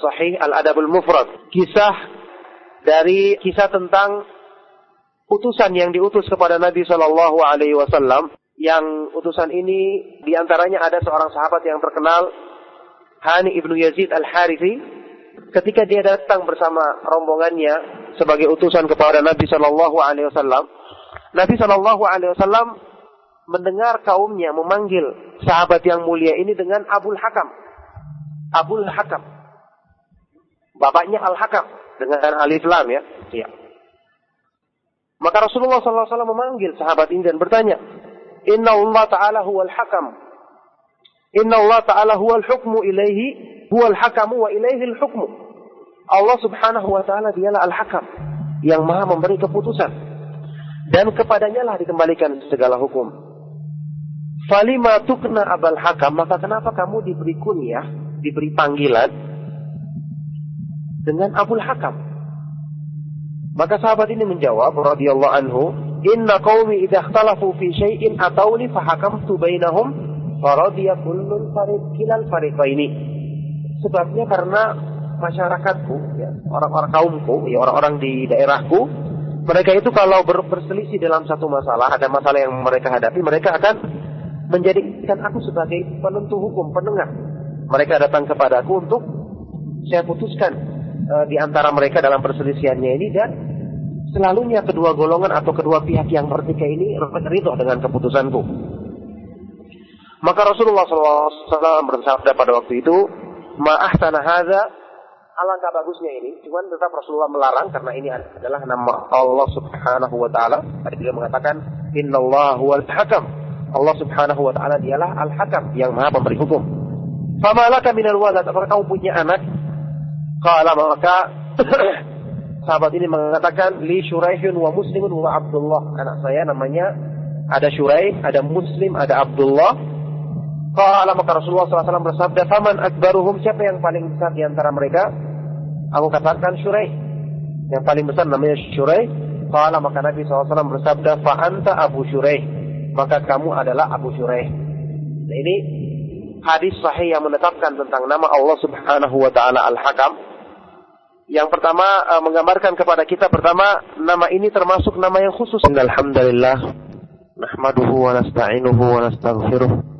Speaker 1: Sahih Al-Adabul Mufrad. Kisah dari kisah tentang utusan yang diutus kepada Nabi Shallallahu Alaihi Wasallam. Yang utusan ini di antaranya ada seorang sahabat yang terkenal Hani ibnu Yazid al-Harithi ketika dia datang bersama rombongannya sebagai utusan kepada Nabi Shallallahu Alaihi Wasallam, Nabi Shallallahu Alaihi Wasallam mendengar kaumnya memanggil sahabat yang mulia ini dengan Abul Hakam. Abul Hakam. Bapaknya Al Hakam dengan alif lam ya. ya. Maka Rasulullah SAW memanggil sahabat ini dan bertanya, Inna Allah Ta'ala huwal hakam Inna Allah Ta'ala huwal hukmu ilaihi, huwal hakamu wa ilaihi hukmu. Allah Subhanahu wa taala dialah al-hakam yang Maha memberi keputusan dan kepadanya lah dikembalikan segala hukum. Falima tukna abal hakam, maka kenapa kamu diberi kunyah, diberi panggilan dengan Abul Hakam? Maka sahabat ini menjawab radhiyallahu anhu, "Inna qaumi idza ikhtalafu fi syai'in atawni fahakamtu bainahum Faradiya kullun farid kilal ini. Sebabnya karena masyarakatku, ya, orang-orang kaumku, ya orang-orang di daerahku, mereka itu kalau ber berselisih dalam satu masalah, ada masalah yang mereka hadapi, mereka akan menjadikan aku sebagai penentu hukum, penengah. Mereka datang kepadaku untuk saya putuskan e, di antara mereka dalam perselisihannya ini dan selalunya kedua golongan atau kedua pihak yang bertikai ini ridho dengan keputusanku. Maka Rasulullah SAW bersabda pada waktu itu, Ma'ah tanah hadza alangkah bagusnya ini. Cuman tetap Rasulullah melarang karena ini adalah nama Allah Subhanahu wa taala. Tadi dia mengatakan innallahu wal hakam. Allah Subhanahu wa taala dialah al-hakam yang Maha pemberi hukum. Fama laka minal walad? Apakah kamu punya anak? Qala maka sahabat ini mengatakan li Syuraihun wa Muslimun wa Abdullah. Anak saya namanya ada Syuraih, ada Muslim, ada Abdullah. Qala maka Rasulullah SAW bersabda, "Faman akbaruhum siapa yang paling besar di antara mereka?" Aku katakan Syurai. Yang paling besar namanya Syurai. Qala maka Nabi SAW bersabda, "Fa anta Abu Syurai." Maka kamu adalah Abu Syurai. Nah, ini hadis sahih yang menetapkan tentang nama Allah Subhanahu wa taala Al-Hakam. Yang pertama uh, menggambarkan kepada kita pertama nama ini termasuk nama yang khusus. Alhamdulillah nahmaduhu wa nasta'inuhu wa nastaghfiruh.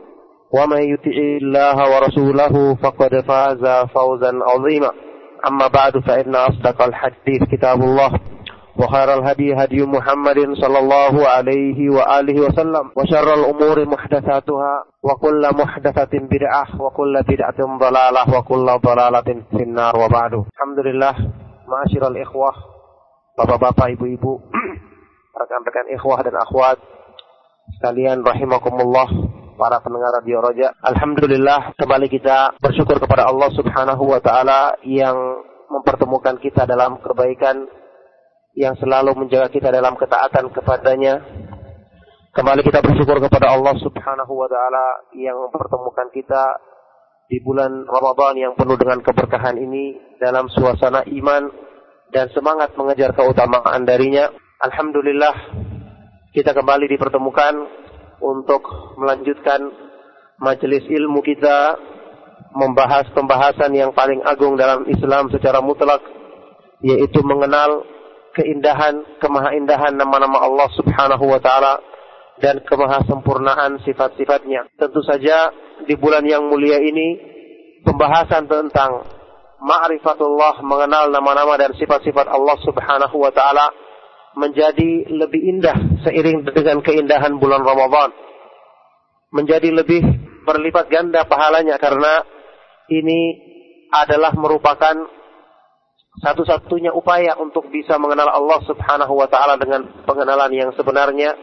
Speaker 1: ومن يطع الله ورسوله فقد فاز فوزا عظيما أما بعد فإن أصدق الحديث كتاب الله وخير الهدي هدي محمد صلى الله عليه وآله وسلم وشر الأمور محدثاتها وكل محدثة بدعة وكل بدعة ضلالة وكل ضلالة في النار وبعد الحمد لله معاشر الإخوة Bapak-bapak, ibu-ibu, rekan-rekan ikhwah dan akhwat sekalian rahimakumullah para pendengar radio Roja. Alhamdulillah kembali kita bersyukur kepada Allah Subhanahu wa taala yang mempertemukan kita dalam kebaikan yang selalu menjaga kita dalam ketaatan kepadanya. Kembali kita bersyukur kepada Allah Subhanahu wa taala yang mempertemukan kita di bulan Ramadan yang penuh dengan keberkahan ini dalam suasana iman dan semangat mengejar keutamaan darinya. Alhamdulillah kita kembali dipertemukan untuk melanjutkan majelis ilmu kita membahas pembahasan yang paling agung dalam Islam secara mutlak yaitu mengenal keindahan, kemahaindahan nama-nama Allah Subhanahu wa taala dan kemahasempurnaan sifat-sifatnya. Tentu saja di bulan yang mulia ini pembahasan tentang ma'rifatullah mengenal nama-nama dan sifat-sifat Allah Subhanahu wa taala menjadi lebih indah seiring dengan keindahan bulan Ramadan. Menjadi lebih berlipat ganda pahalanya karena ini adalah merupakan satu-satunya upaya untuk bisa mengenal Allah Subhanahu wa taala dengan pengenalan yang sebenarnya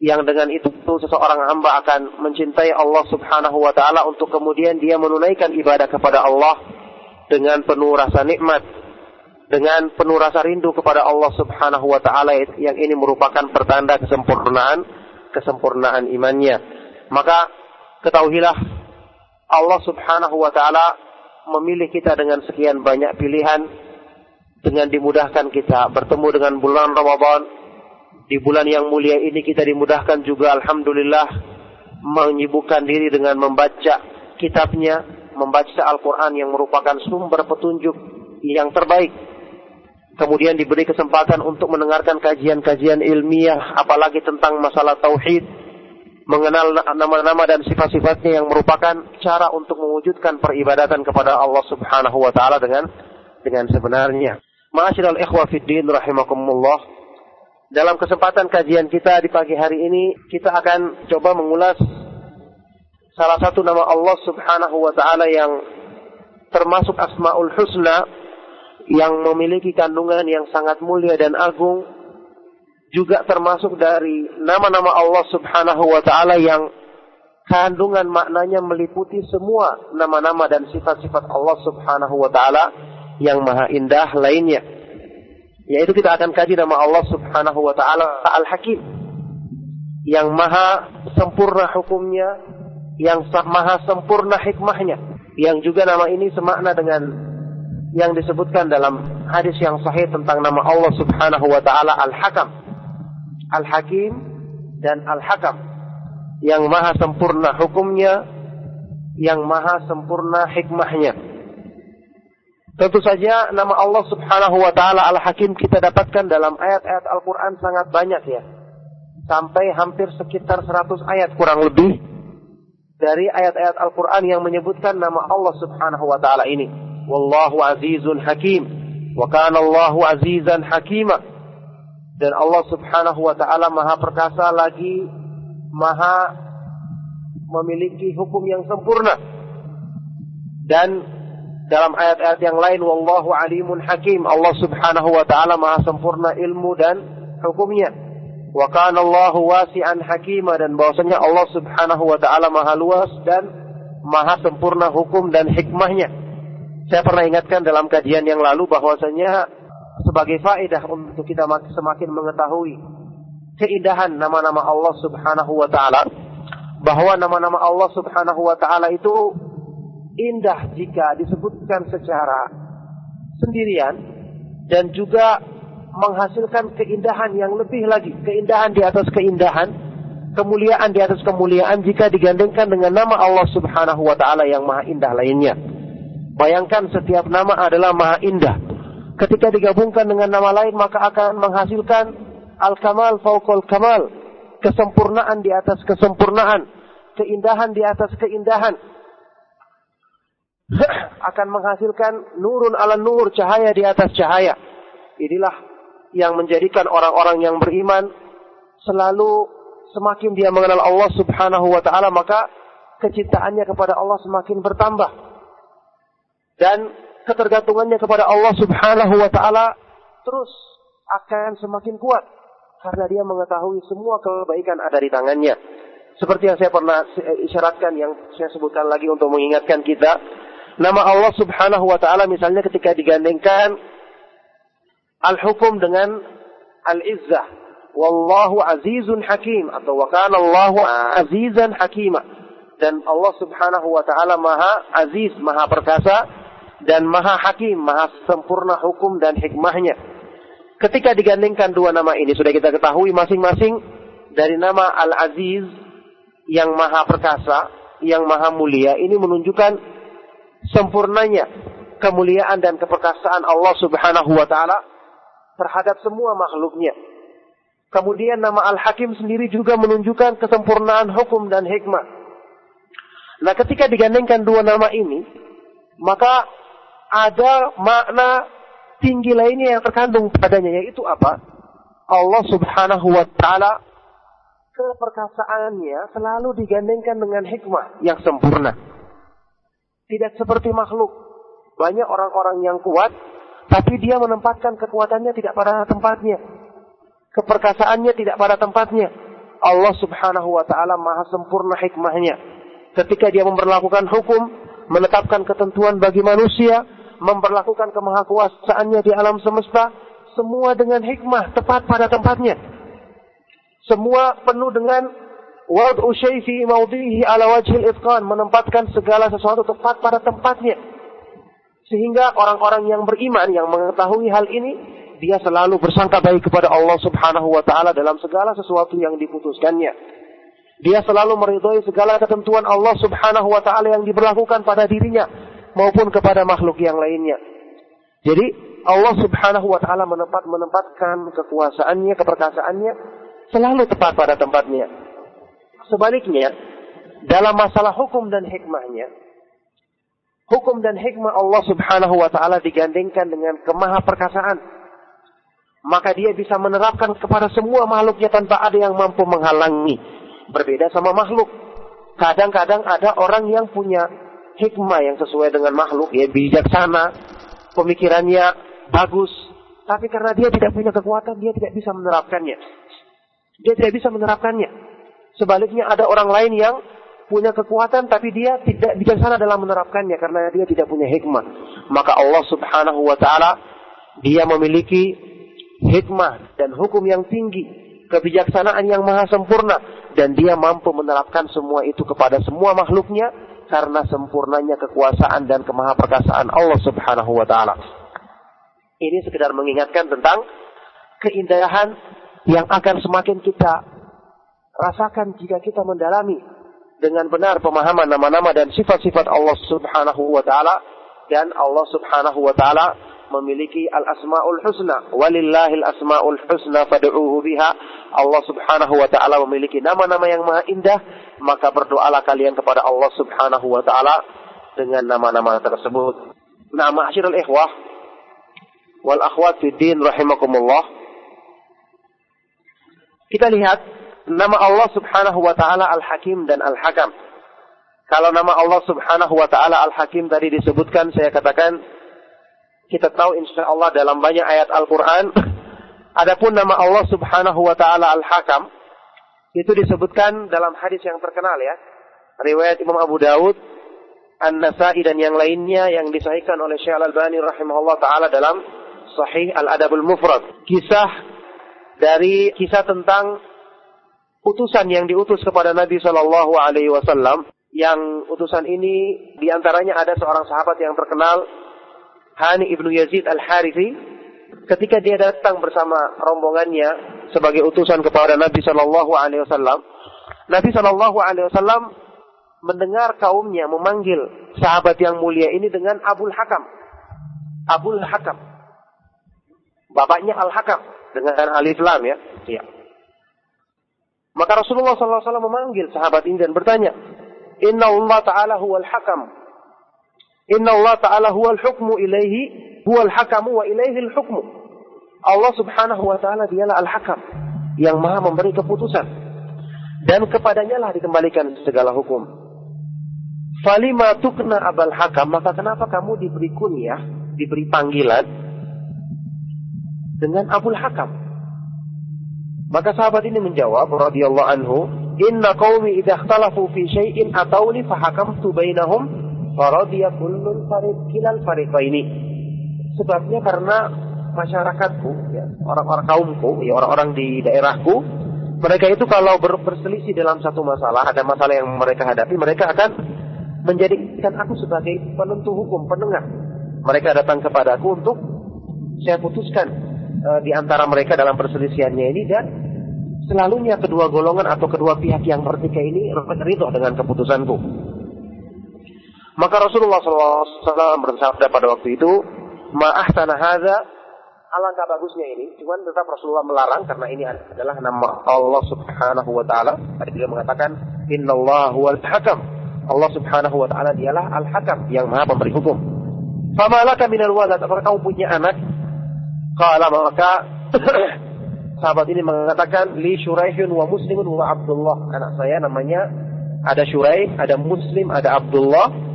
Speaker 1: yang dengan itu seseorang hamba akan mencintai Allah Subhanahu wa taala untuk kemudian dia menunaikan ibadah kepada Allah dengan penuh rasa nikmat dengan penuh rasa rindu kepada Allah Subhanahu wa taala yang ini merupakan pertanda kesempurnaan kesempurnaan imannya. Maka ketahuilah Allah Subhanahu wa taala memilih kita dengan sekian banyak pilihan dengan dimudahkan kita bertemu dengan bulan Ramadan. Di bulan yang mulia ini kita dimudahkan juga alhamdulillah menyibukkan diri dengan membaca kitabnya membaca Al-Qur'an yang merupakan sumber petunjuk yang terbaik kemudian diberi kesempatan untuk mendengarkan kajian-kajian ilmiah apalagi tentang masalah tauhid mengenal nama-nama dan sifat-sifatnya yang merupakan cara untuk mewujudkan peribadatan kepada Allah Subhanahu wa taala dengan dengan sebenarnya. Ma'asyiral ikhwa fid din rahimakumullah. Dalam kesempatan kajian kita di pagi hari ini kita akan coba mengulas salah satu nama Allah Subhanahu wa taala yang termasuk Asmaul Husna yang memiliki kandungan yang sangat mulia dan agung juga termasuk dari nama-nama Allah Subhanahu wa taala yang kandungan maknanya meliputi semua nama-nama dan sifat-sifat Allah Subhanahu wa taala yang maha indah lainnya. Yaitu kita akan kaji nama Allah Subhanahu wa taala Al-Hakim yang maha sempurna hukumnya, yang maha sempurna hikmahnya, yang juga nama ini semakna dengan yang disebutkan dalam hadis yang sahih tentang nama Allah Subhanahu wa taala Al-Hakam. Al-Hakim dan Al-Hakam. Yang maha sempurna hukumnya yang maha sempurna hikmahnya. Tentu saja nama Allah subhanahu wa ta'ala Al-Hakim kita dapatkan dalam ayat-ayat Al-Quran sangat banyak ya. Sampai hampir sekitar 100 ayat kurang lebih dari ayat-ayat Al-Quran yang menyebutkan nama Allah subhanahu wa ta'ala ini wallahu azizun hakim wa kana Allahu azizan hakimah dan Allah Subhanahu wa taala Maha perkasa lagi Maha memiliki hukum yang sempurna. Dan dalam ayat-ayat yang lain wallahu alimun hakim Allah Subhanahu wa taala Maha sempurna ilmu dan hukumnya. Wa kana Allahu wasi'an hakima dan bahwasanya Allah Subhanahu wa taala Maha luas dan Maha sempurna hukum dan hikmahnya. Saya pernah ingatkan dalam kajian yang lalu bahwasanya sebagai faedah untuk kita semakin mengetahui keindahan nama-nama Allah Subhanahu wa taala bahwa nama-nama Allah Subhanahu wa taala itu indah jika disebutkan secara sendirian dan juga menghasilkan keindahan yang lebih lagi, keindahan di atas keindahan, kemuliaan di atas kemuliaan jika digandengkan dengan nama Allah Subhanahu wa taala yang maha indah lainnya. Bayangkan setiap nama adalah maha indah. Ketika digabungkan dengan nama lain maka akan menghasilkan al-kamal fauqal kamal. Kesempurnaan di atas kesempurnaan. Keindahan di atas keindahan. akan menghasilkan nurun ala nur, cahaya di atas cahaya. Inilah yang menjadikan orang-orang yang beriman selalu semakin dia mengenal Allah Subhanahu wa taala maka kecintaannya kepada Allah semakin bertambah. Dan ketergantungannya kepada Allah Subhanahu wa taala terus akan semakin kuat karena dia mengetahui semua kebaikan ada di tangannya. Seperti yang saya pernah isyaratkan yang saya sebutkan lagi untuk mengingatkan kita, nama Allah Subhanahu wa taala misalnya ketika digandengkan al-hukum dengan al-izzah wallahu azizun hakim atau wa Allahu azizan hakima dan Allah Subhanahu wa taala maha aziz, maha perkasa dan maha hakim, maha sempurna hukum dan hikmahnya. Ketika digandengkan dua nama ini sudah kita ketahui masing-masing dari nama Al-Aziz yang maha perkasa, yang maha mulia ini menunjukkan sempurnanya kemuliaan dan keperkasaan Allah Subhanahu wa taala terhadap semua makhluknya. Kemudian nama Al-Hakim sendiri juga menunjukkan kesempurnaan hukum dan hikmah. Nah ketika digandengkan dua nama ini, maka ada makna tinggi lainnya yang terkandung padanya, yaitu apa? Allah subhanahu wa ta'ala keperkasaannya selalu digandengkan dengan hikmah yang sempurna. Tidak seperti makhluk. Banyak orang-orang yang kuat, tapi dia menempatkan kekuatannya tidak pada tempatnya keperkasaannya tidak pada tempatnya. Allah subhanahu wa ta'ala maha sempurna hikmahnya. Ketika dia memperlakukan hukum, menetapkan ketentuan bagi manusia, memperlakukan kemahakuasaannya di alam semesta, semua dengan hikmah tepat pada tempatnya. Semua penuh dengan wad'u syaifi maudihi ala wajhil itqan, menempatkan segala sesuatu tepat pada tempatnya. Sehingga orang-orang yang beriman yang mengetahui hal ini dia selalu bersangka baik kepada Allah Subhanahu wa taala dalam segala sesuatu yang diputuskannya. Dia selalu meridhoi segala ketentuan Allah Subhanahu wa taala yang diberlakukan pada dirinya maupun kepada makhluk yang lainnya. Jadi Allah Subhanahu wa taala menempat menempatkan kekuasaannya, keperkasaannya selalu tepat pada tempatnya. Sebaliknya, dalam masalah hukum dan hikmahnya, hukum dan hikmah Allah Subhanahu wa taala digandengkan dengan kemaha perkasaan maka dia bisa menerapkan kepada semua makhluknya tanpa ada yang mampu menghalangi. Berbeda sama makhluk. Kadang-kadang ada orang yang punya hikmah yang sesuai dengan makhluk, ya bijaksana, pemikirannya bagus, tapi karena dia tidak punya kekuatan, dia tidak bisa menerapkannya. Dia tidak bisa menerapkannya. Sebaliknya ada orang lain yang punya kekuatan tapi dia tidak bijaksana dalam menerapkannya karena dia tidak punya hikmah. Maka Allah Subhanahu wa taala dia memiliki hikmah dan hukum yang tinggi, kebijaksanaan yang maha sempurna, dan dia mampu menerapkan semua itu kepada semua makhluknya karena sempurnanya kekuasaan dan kemahaperkasaan Allah Subhanahu wa taala. Ini sekedar mengingatkan tentang keindahan yang akan semakin kita rasakan jika kita mendalami dengan benar pemahaman nama-nama dan sifat-sifat Allah Subhanahu wa taala dan Allah Subhanahu wa taala memiliki al-asmaul husna. Walillahil asmaul husna fad'uhu biha. Allah Subhanahu wa taala memiliki nama-nama yang maha indah, maka berdoalah kalian kepada Allah Subhanahu wa taala dengan nama-nama tersebut. Nah, ma'asyiral ikhwah wal akhwat fi din rahimakumullah. Kita lihat nama Allah Subhanahu wa taala Al-Hakim dan Al-Hakam. Kalau nama Allah Subhanahu wa taala Al-Hakim tadi disebutkan, saya katakan kita tahu insya Allah dalam banyak ayat Al-Quran. Adapun nama Allah subhanahu wa ta'ala Al-Hakam. Itu disebutkan dalam hadis yang terkenal ya. Riwayat Imam Abu Daud. An-Nasai dan yang lainnya yang disahihkan oleh Syekh Al-Albani rahimahullah ta'ala dalam Sahih Al-Adabul Mufrad. Kisah dari kisah tentang utusan yang diutus kepada Nabi Shallallahu Alaihi Wasallam. Yang utusan ini di antaranya ada seorang sahabat yang terkenal Hani ibnu Yazid al-Harithi ketika dia datang bersama rombongannya sebagai utusan kepada Nabi Shallallahu Alaihi Wasallam, Nabi Shallallahu Alaihi Wasallam mendengar kaumnya memanggil sahabat yang mulia ini dengan Abul Hakam. Abul Hakam. Bapaknya Al Hakam dengan alif lam ya. Iya. Maka Rasulullah SAW memanggil sahabat ini dan bertanya, Inna Allah Ta'ala huwal hakam. Inna Allah Ta'ala huwal hukmu ilaihi, huwal hakamu wa ilaihi hukmu. Allah Subhanahu wa Ta'ala dialah al-hakam yang maha memberi keputusan. Dan kepadanya lah dikembalikan segala hukum. Falima tukna abal hakam, maka kenapa kamu diberi kunyah, diberi panggilan dengan Abul Hakam? Maka sahabat ini menjawab radhiyallahu anhu, "Inna qaumi idza ikhtalafu fi syai'in atawni fahakamtu bainahum faradiya kullun fariq kilal fariqaini." Sebabnya karena masyarakatku, ya, orang-orang kaumku, ya orang-orang di daerahku, mereka itu kalau ber berselisih dalam satu masalah, ada masalah yang mereka hadapi, mereka akan menjadikan aku sebagai penentu hukum, penengah. Mereka datang kepadaku untuk saya putuskan e, di antara mereka dalam perselisihannya ini dan selalunya kedua golongan atau kedua pihak yang bertikai ini ridho dengan keputusanku. Maka Rasulullah SAW bersabda pada waktu itu, Ma'ahsana hadza alangkah bagusnya ini, cuman tetap Rasulullah melarang karena ini adalah nama Allah Subhanahu wa taala. Tadi beliau mengatakan innallahu wal hakam. Allah Subhanahu wa taala dialah al-hakam yang Maha pemberi hukum. Famalaka minal walad, apakah kamu punya anak? Qala maka sahabat ini mengatakan li Syuraihun wa Muslimun wa Abdullah. Anak saya namanya ada Syuraih, ada Muslim, ada Abdullah.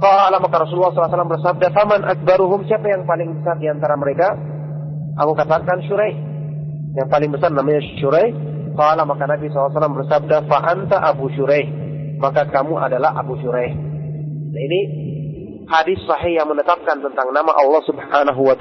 Speaker 1: Qala maka Rasulullah SAW bersabda, "Faman akbaruhum siapa yang paling besar di antara mereka?" Aku katakan Syuraih. Yang paling besar namanya Syuraih. Qala maka Nabi SAW bersabda, "Fa anta Abu Syuraih." Maka kamu adalah Abu Syuraih. Nah, ini hadis sahih yang menetapkan tentang nama Allah Subhanahu wa taala